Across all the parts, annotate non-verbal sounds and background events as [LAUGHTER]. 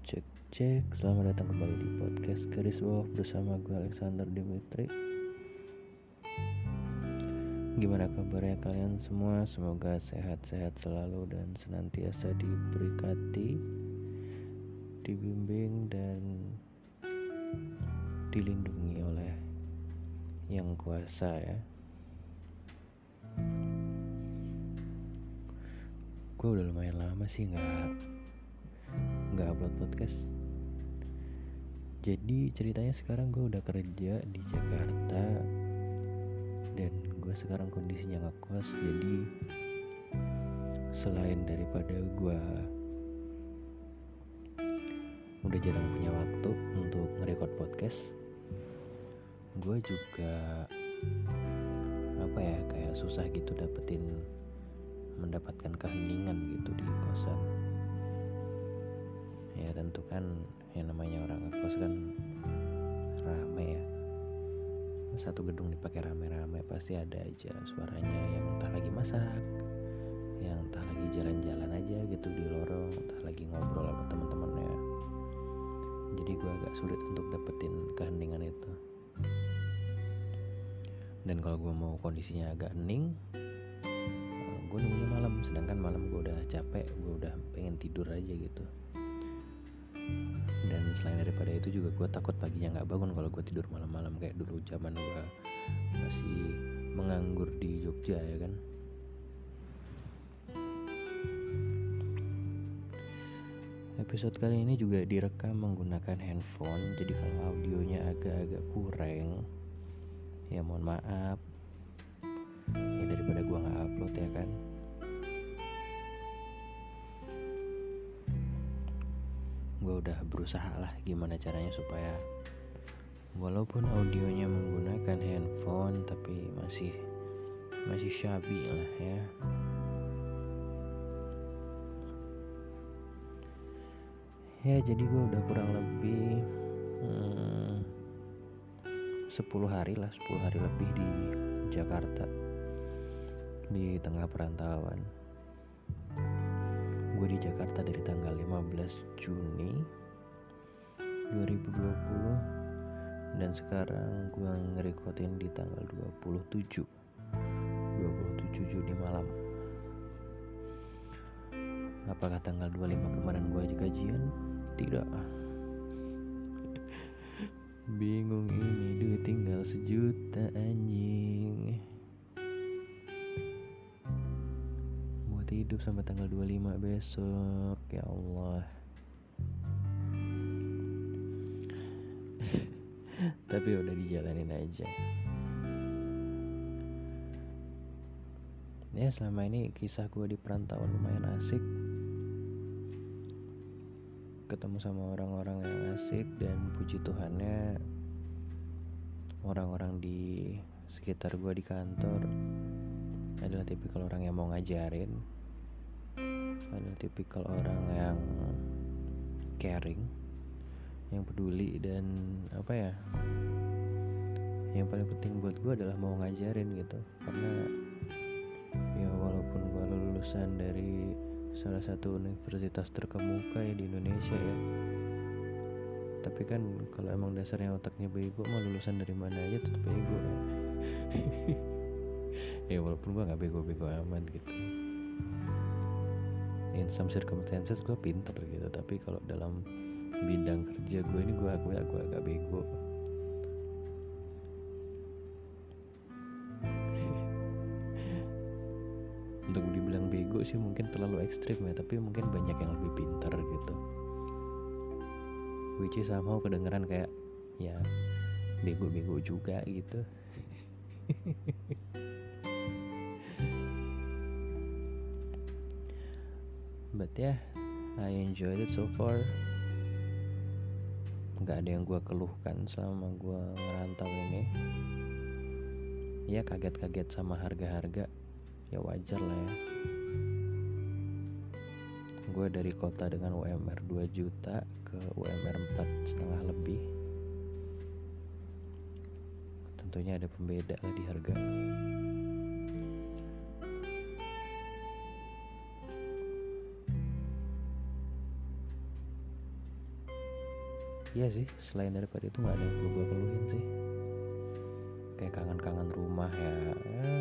Cek cek, selamat datang kembali di podcast Garis Bawah bersama gue Alexander Dimitri. Gimana kabarnya kalian semua? Semoga sehat-sehat selalu dan senantiasa diberkati Dibimbing dan dilindungi oleh yang kuasa ya. Gue udah lumayan lama sih nggak nggak upload podcast. Jadi ceritanya sekarang gue udah kerja di Jakarta dan gue sekarang kondisinya ngekos jadi selain daripada gue udah jarang punya waktu untuk ngerekord podcast gue juga apa ya kayak susah gitu dapetin mendapatkan keheningan gitu di kosan tentu kan yang namanya orang ngekos kan rame ya. Satu gedung dipakai rame-rame pasti ada aja suaranya. Yang entah lagi masak yang entah lagi jalan-jalan aja gitu di lorong entah lagi ngobrol sama teman-temannya. Jadi gue agak sulit untuk dapetin keheningan itu. Dan kalau gue mau kondisinya agak hening eh, gue nunggunya malam. Sedangkan malam gue udah capek gue udah pengen tidur aja gitu dan selain daripada itu juga gue takut paginya nggak bangun kalau gue tidur malam-malam. Kayak dulu zaman gue masih menganggur di Jogja ya kan? Episode kali ini juga direkam menggunakan handphone jadi kalau audionya agak-agak kurang ya mohon maaf. Ya daripada gue nggak upload ya kan gue udah berusaha lah gimana caranya supaya walaupun audionya menggunakan handphone tapi masih masih shabby lah ya. Ya jadi gue udah kurang lebih hmm, 10 hari lah 10 hari lebih di Jakarta di tengah perantauan gue di Jakarta dari tanggal 15 Juni 2020 dan sekarang gue ngerekodin di tanggal 27 27 Juni malam. Apakah tanggal 25 kemarin gue aja gajian? tidak. Bingung ini duit tinggal sejuta anjing hidup sampai tanggal 25 besok ya Allah. [LAUGHS] Tapi udah dijalanin aja. Ya selama ini kisah gue di perantauan lumayan asik. Ketemu sama orang-orang yang asik dan puji Tuhannya orang-orang di sekitar gue di kantor adalah tipikal orang yang mau ngajarin ada tipikal orang yang caring yang peduli dan apa ya yang paling penting buat gue adalah mau ngajarin gitu. Karena ya walaupun gue lulusan dari salah satu universitas terkemuka ya di Indonesia ya tapi kan kalau emang dasarnya otaknya bego mah lulusan dari mana aja tetap bego ya. [LAUGHS] Ya walaupun gue nggak bego-bego amat gitu in some circumstances gue pinter gitu. Tapi kalau dalam bidang kerja gue ini gue gue gue agak bego. [LAUGHS] Untuk dibilang bego sih mungkin terlalu ekstrim ya tapi mungkin banyak yang lebih pinter gitu. Which is somehow kedengeran kayak ya bego-bego juga gitu [LAUGHS] but yeah I enjoyed it so far. Nggak ada yang gue keluhkan selama gue ngerantau ini. Ya kaget-kaget sama harga-harga ya wajar lah ya. Gue dari kota dengan UMR 2 juta ke UMR 4 setengah lebih. Tentunya ada pembeda lah di harga iya sih selain daripada itu nggak ada yang perlu gue keluhin sih. Kayak kangen-kangen rumah ya, ya.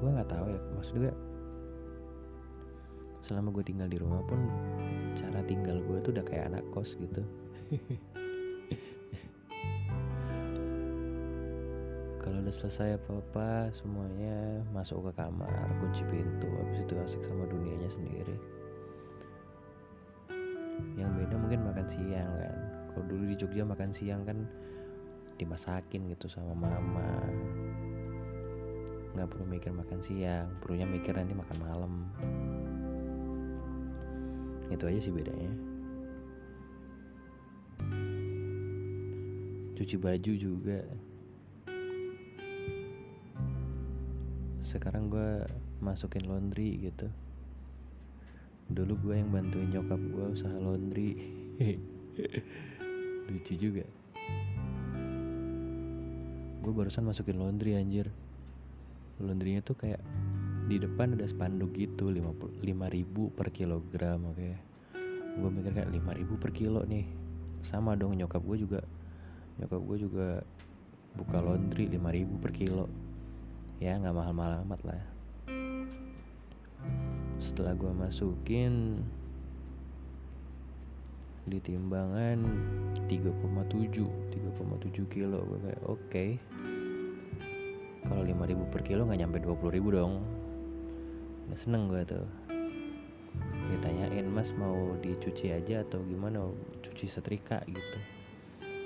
Gue nggak tahu ya maksud gue selama gue tinggal di rumah pun cara tinggal gue tuh udah kayak anak kos gitu. [LAUGHS] Kalau udah selesai apa-apa semuanya masuk ke kamar kunci pintu habis itu asik sama dunianya sendiri. Yang beda siang kan. Kalau dulu di Jogja makan siang kan dimasakin gitu sama mama. Nggak perlu mikir makan siang perlunya mikir nanti makan malam. Itu aja sih bedanya. Cuci baju juga. Sekarang gue masukin laundry gitu. Dulu gue yang bantuin nyokap gue usaha laundry [LAUGHS] lucu juga. Gue barusan masukin laundry anjir. Laundrynya tuh kayak di depan ada spanduk gitu 50 ribu per kilogram oke. Okay. gue mikir kayak 5 ribu per kilo nih. Sama dong nyokap gue juga nyokap gue juga buka laundry 5 ribu per kilo. Ya nggak mahal-mahal amat lah. Setelah gue masukin di timbangan 3,7 3,7 kilo. Gue kayak oke. Okay. kalau 5000 per kilo nggak nyampe 20000 dong. Udah seneng gue tuh. Ditanyain mas mau dicuci aja atau gimana? Cuci setrika gitu.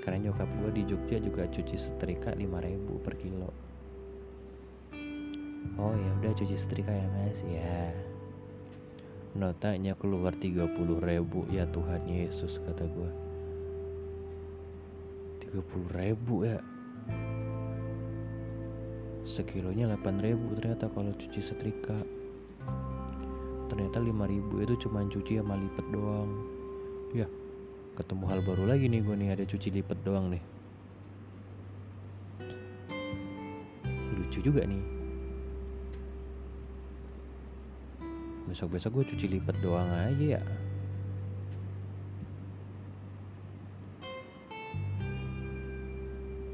Karena nyokap gue di Jogja juga cuci setrika 5000 per kilo. Oh ya udah cuci setrika ya mas. Ya notanya keluar 30 ribu. Ya Tuhan Yesus kata gue 30 ribu ya. Sekilonya 8 ribu ternyata kalau cuci setrika. Ternyata 5 ribu itu cuma cuci sama lipet doang. Ya ketemu hal baru lagi nih gue nih ada cuci lipet doang nih. Lucu juga nih besok-besok gue cuci lipat doang aja ya.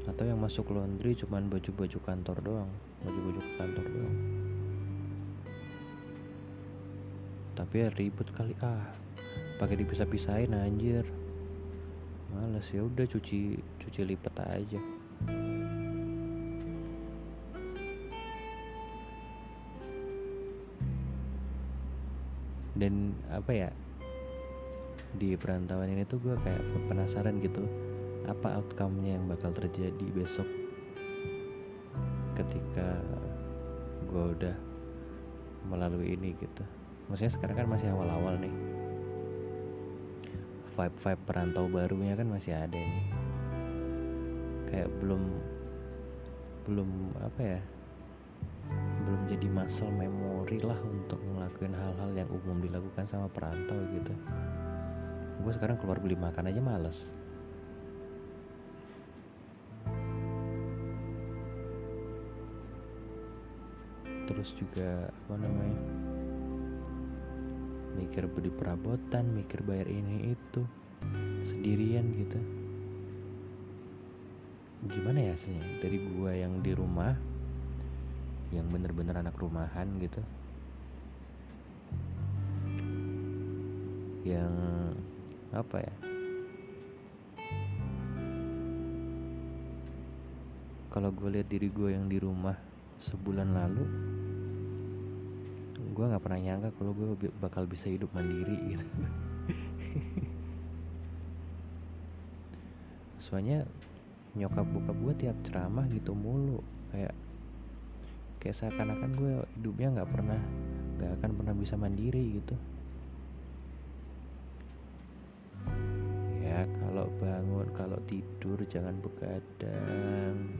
Atau yang masuk laundry cuman baju-baju kantor doang baju-baju kantor doang. Tapi ya ribet kali ah pakai dipisah-pisahin anjir. Males ya udah cuci cuci lipat aja dan apa ya di perantauan ini tuh gue kayak penasaran gitu apa outcome-nya yang bakal terjadi besok ketika gue udah melalui ini gitu. Maksudnya sekarang kan masih awal-awal nih. Vibe-vibe perantau barunya kan masih ada nih. Kayak belum belum apa ya belum jadi muscle memory lah untuk ngelakuin hal-hal yang umum dilakukan sama perantau gitu. Gue sekarang keluar beli makan aja males. Terus juga apa namanya mikir beli perabotan mikir bayar ini itu sendirian gitu. Gimana ya hasilnya? Dari gua yang di rumah yang bener-bener anak rumahan gitu. Yang apa ya? Kalau gue lihat diri gue yang di rumah sebulan lalu gue nggak pernah nyangka kalau gue bakal bisa hidup mandiri gitu. [LAUGHS] Soalnya nyokap bokap gue tiap ceramah gitu mulu kayak kayak seakan-akan gue hidupnya nggak pernah nggak akan pernah bisa mandiri gitu. Ya kalau bangun kalau tidur jangan begadang.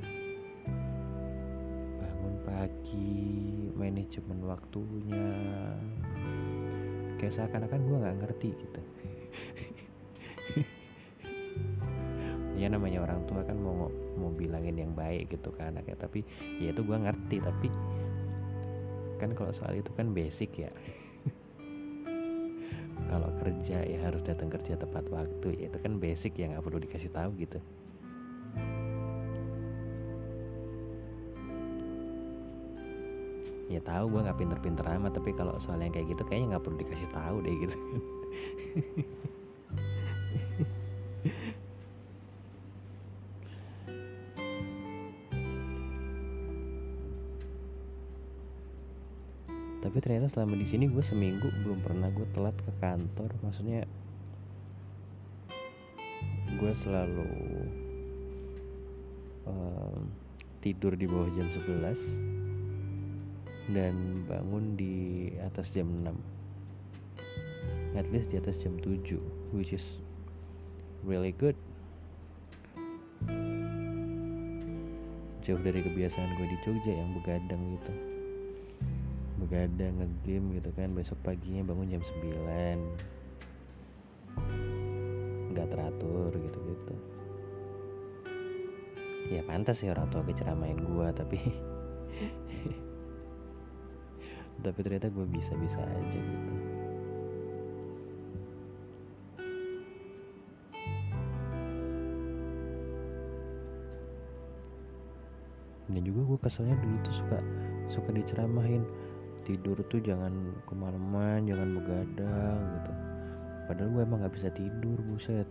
Bangun pagi manajemen waktunya. Kayak seakan-akan gue nggak ngerti gitu. [LAUGHS] Ya namanya orang tua kan mau mau bilangin yang baik gitu kan. Anaknya tapi ya itu gue ngerti tapi kan kalau soal itu kan basic ya. [LAUGHS] Kalau kerja ya harus datang kerja tepat waktu ya itu kan basic yang nggak perlu dikasih tahu gitu. Ya tahu gue nggak pinter-pinter amat tapi kalau soal yang kayak gitu kayaknya nggak perlu dikasih tahu deh gitu [LAUGHS] tapi ternyata selama di sini gue seminggu belum pernah gue telat ke kantor. Maksudnya gue selalu um, tidur di bawah jam 11 dan bangun di atas jam 6 at least di atas jam 7 which is really good. Jauh dari kebiasaan gue di Jogja yang begadang gitu begadang ngegame gitu kan besok paginya bangun jam 9 nggak teratur gitu gitu ya pantas sih orang tua keceramain gue tapi [LAUGHS] tapi ternyata gue bisa-bisa aja gitu. Dan juga gue keselnya dulu tuh suka suka diceramahin tidur tuh jangan kemalaman jangan begadang gitu. Padahal gue emang nggak bisa tidur buset.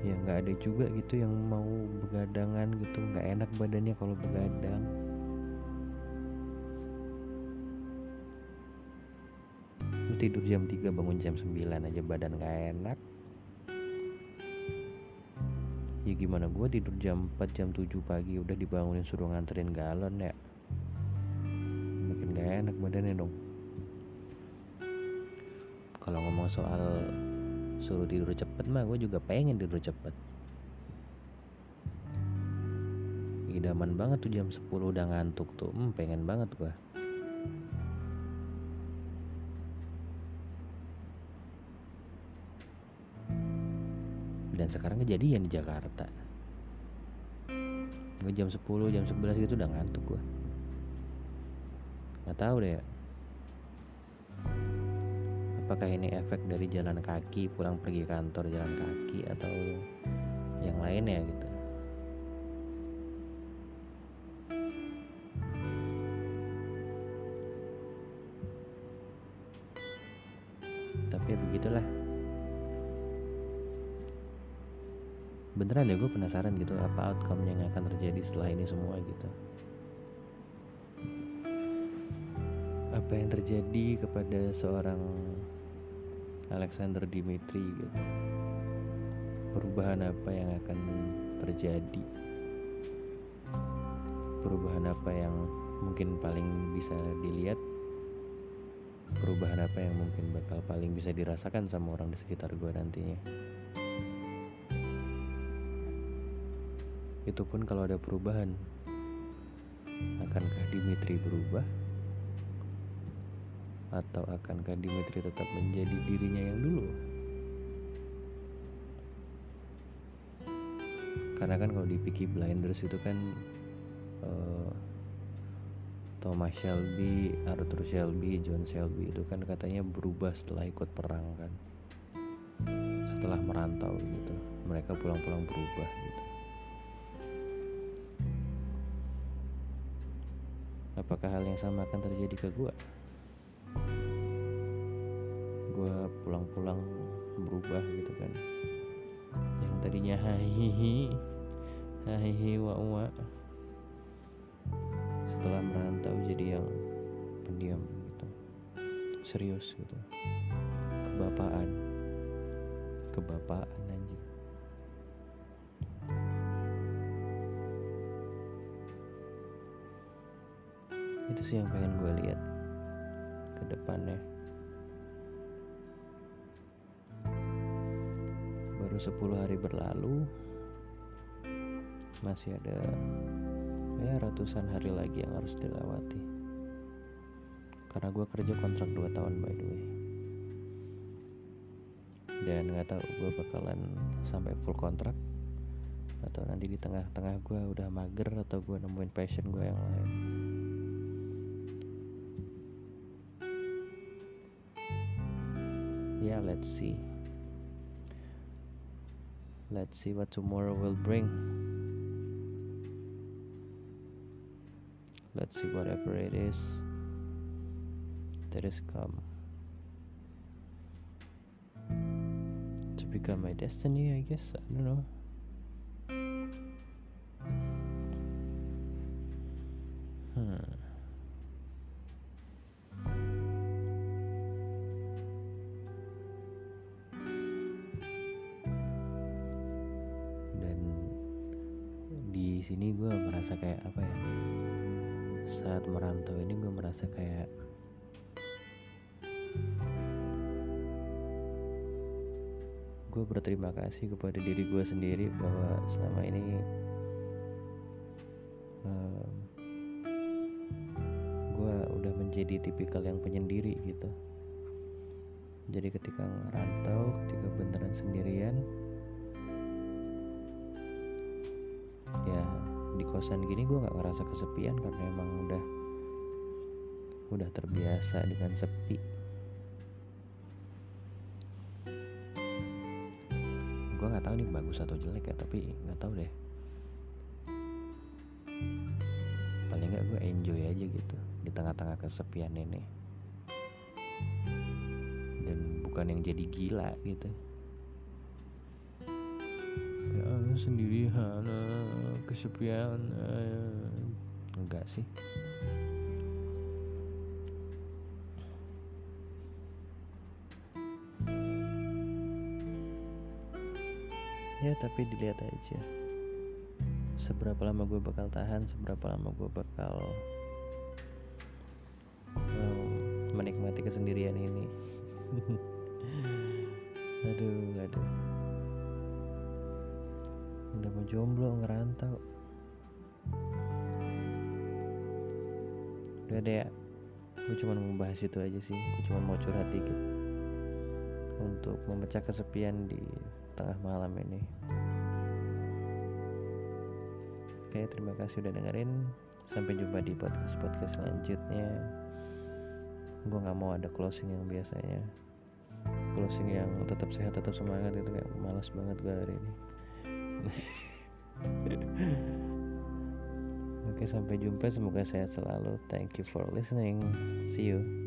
Ya nggak ada juga gitu yang mau begadangan gitu. Nggak enak badannya kalau begadang. Lu tidur jam 3 bangun jam 9 aja badan gak enak ya gimana gue tidur jam 4 jam 7 pagi udah dibangunin suruh nganterin galon ya. Makin gak enak badannya dong. Kalau ngomong soal suruh tidur cepet mah gue juga pengen tidur cepet. Idaman banget tuh jam 10 udah ngantuk tuh. Hmm, pengen banget gue dan sekarang kejadian di Jakarta. Gue jam 10 jam 11 gitu udah ngantuk gue nggak tahu deh. Apakah ini efek dari jalan kaki pulang pergi kantor jalan kaki atau yang lainnya gitu. Tapi ya begitulah beneran ya gue penasaran gitu apa outcome yang akan terjadi setelah ini semua gitu? Apa yang terjadi kepada seorang Alexander Dimitri gitu? Perubahan apa yang akan terjadi? Perubahan apa yang mungkin paling bisa dilihat? Perubahan apa yang mungkin bakal paling bisa dirasakan sama orang di sekitar gue nantinya Itu pun kalau ada perubahan. Akankah Dimitri berubah? Atau akankah Dimitri tetap menjadi dirinya yang dulu? Karena kan kalau di Peaky Blinders itu kan uh, Thomas Shelby, Arthur Shelby, John Shelby itu kan katanya berubah setelah ikut perang kan. Setelah merantau gitu. Mereka pulang-pulang berubah gitu. Apakah hal yang sama akan terjadi ke gue gue pulang-pulang berubah gitu kan. Yang tadinya hahihi hahihi wa wa setelah merantau jadi yang pendiam gitu. Serius gitu. Kebapaan. Kebapaan anjing itu sih yang pengen gue lihat ke depannya. Baru 10 hari berlalu masih ada ya ratusan hari lagi yang harus dilewati. Karena gue kerja kontrak 2 tahun by the way. Dan nggak tahu gue bakalan sampai full kontrak atau nanti di tengah-tengah gue udah mager atau gue nemuin passion gue yang lain yeah let's see. Let's see what tomorrow will bring. Let's see whatever it is that is come to become my destiny i guess. I don't know di sini gue merasa kayak apa ya saat merantau ini gue merasa kayak gue berterima kasih kepada diri gue sendiri bahwa selama ini um, gue udah menjadi tipikal yang penyendiri gitu. Jadi ketika ngerantau ketika beneran sendirian kosan gini gue nggak ngerasa kesepian karena emang udah udah terbiasa dengan sepi. Gue nggak tahu nih bagus atau jelek ya tapi nggak tahu deh. Paling nggak gue enjoy aja gitu di tengah-tengah kesepian ini. Dan bukan yang jadi gila gitu sendirian eh, kesepian eh. enggak sih. Ya tapi dilihat aja. Seberapa lama gue bakal tahan seberapa lama gue bakal um, menikmati kesendirian ini. [LAUGHS] Aduh aduh udah mau jomblo ngerantau. Udah deh ya gue cuma mau bahas itu aja sih. Gue cuma mau curhat dikit untuk memecah kesepian di tengah malam ini. Oke terima kasih udah dengerin. Sampai jumpa di podcast podcast selanjutnya. Gue nggak mau ada closing yang biasanya. Closing yang tetap sehat tetap semangat itu kayak malas banget gue hari ini Oke, sampai jumpa. Semoga sehat selalu. Thank you for listening. See you.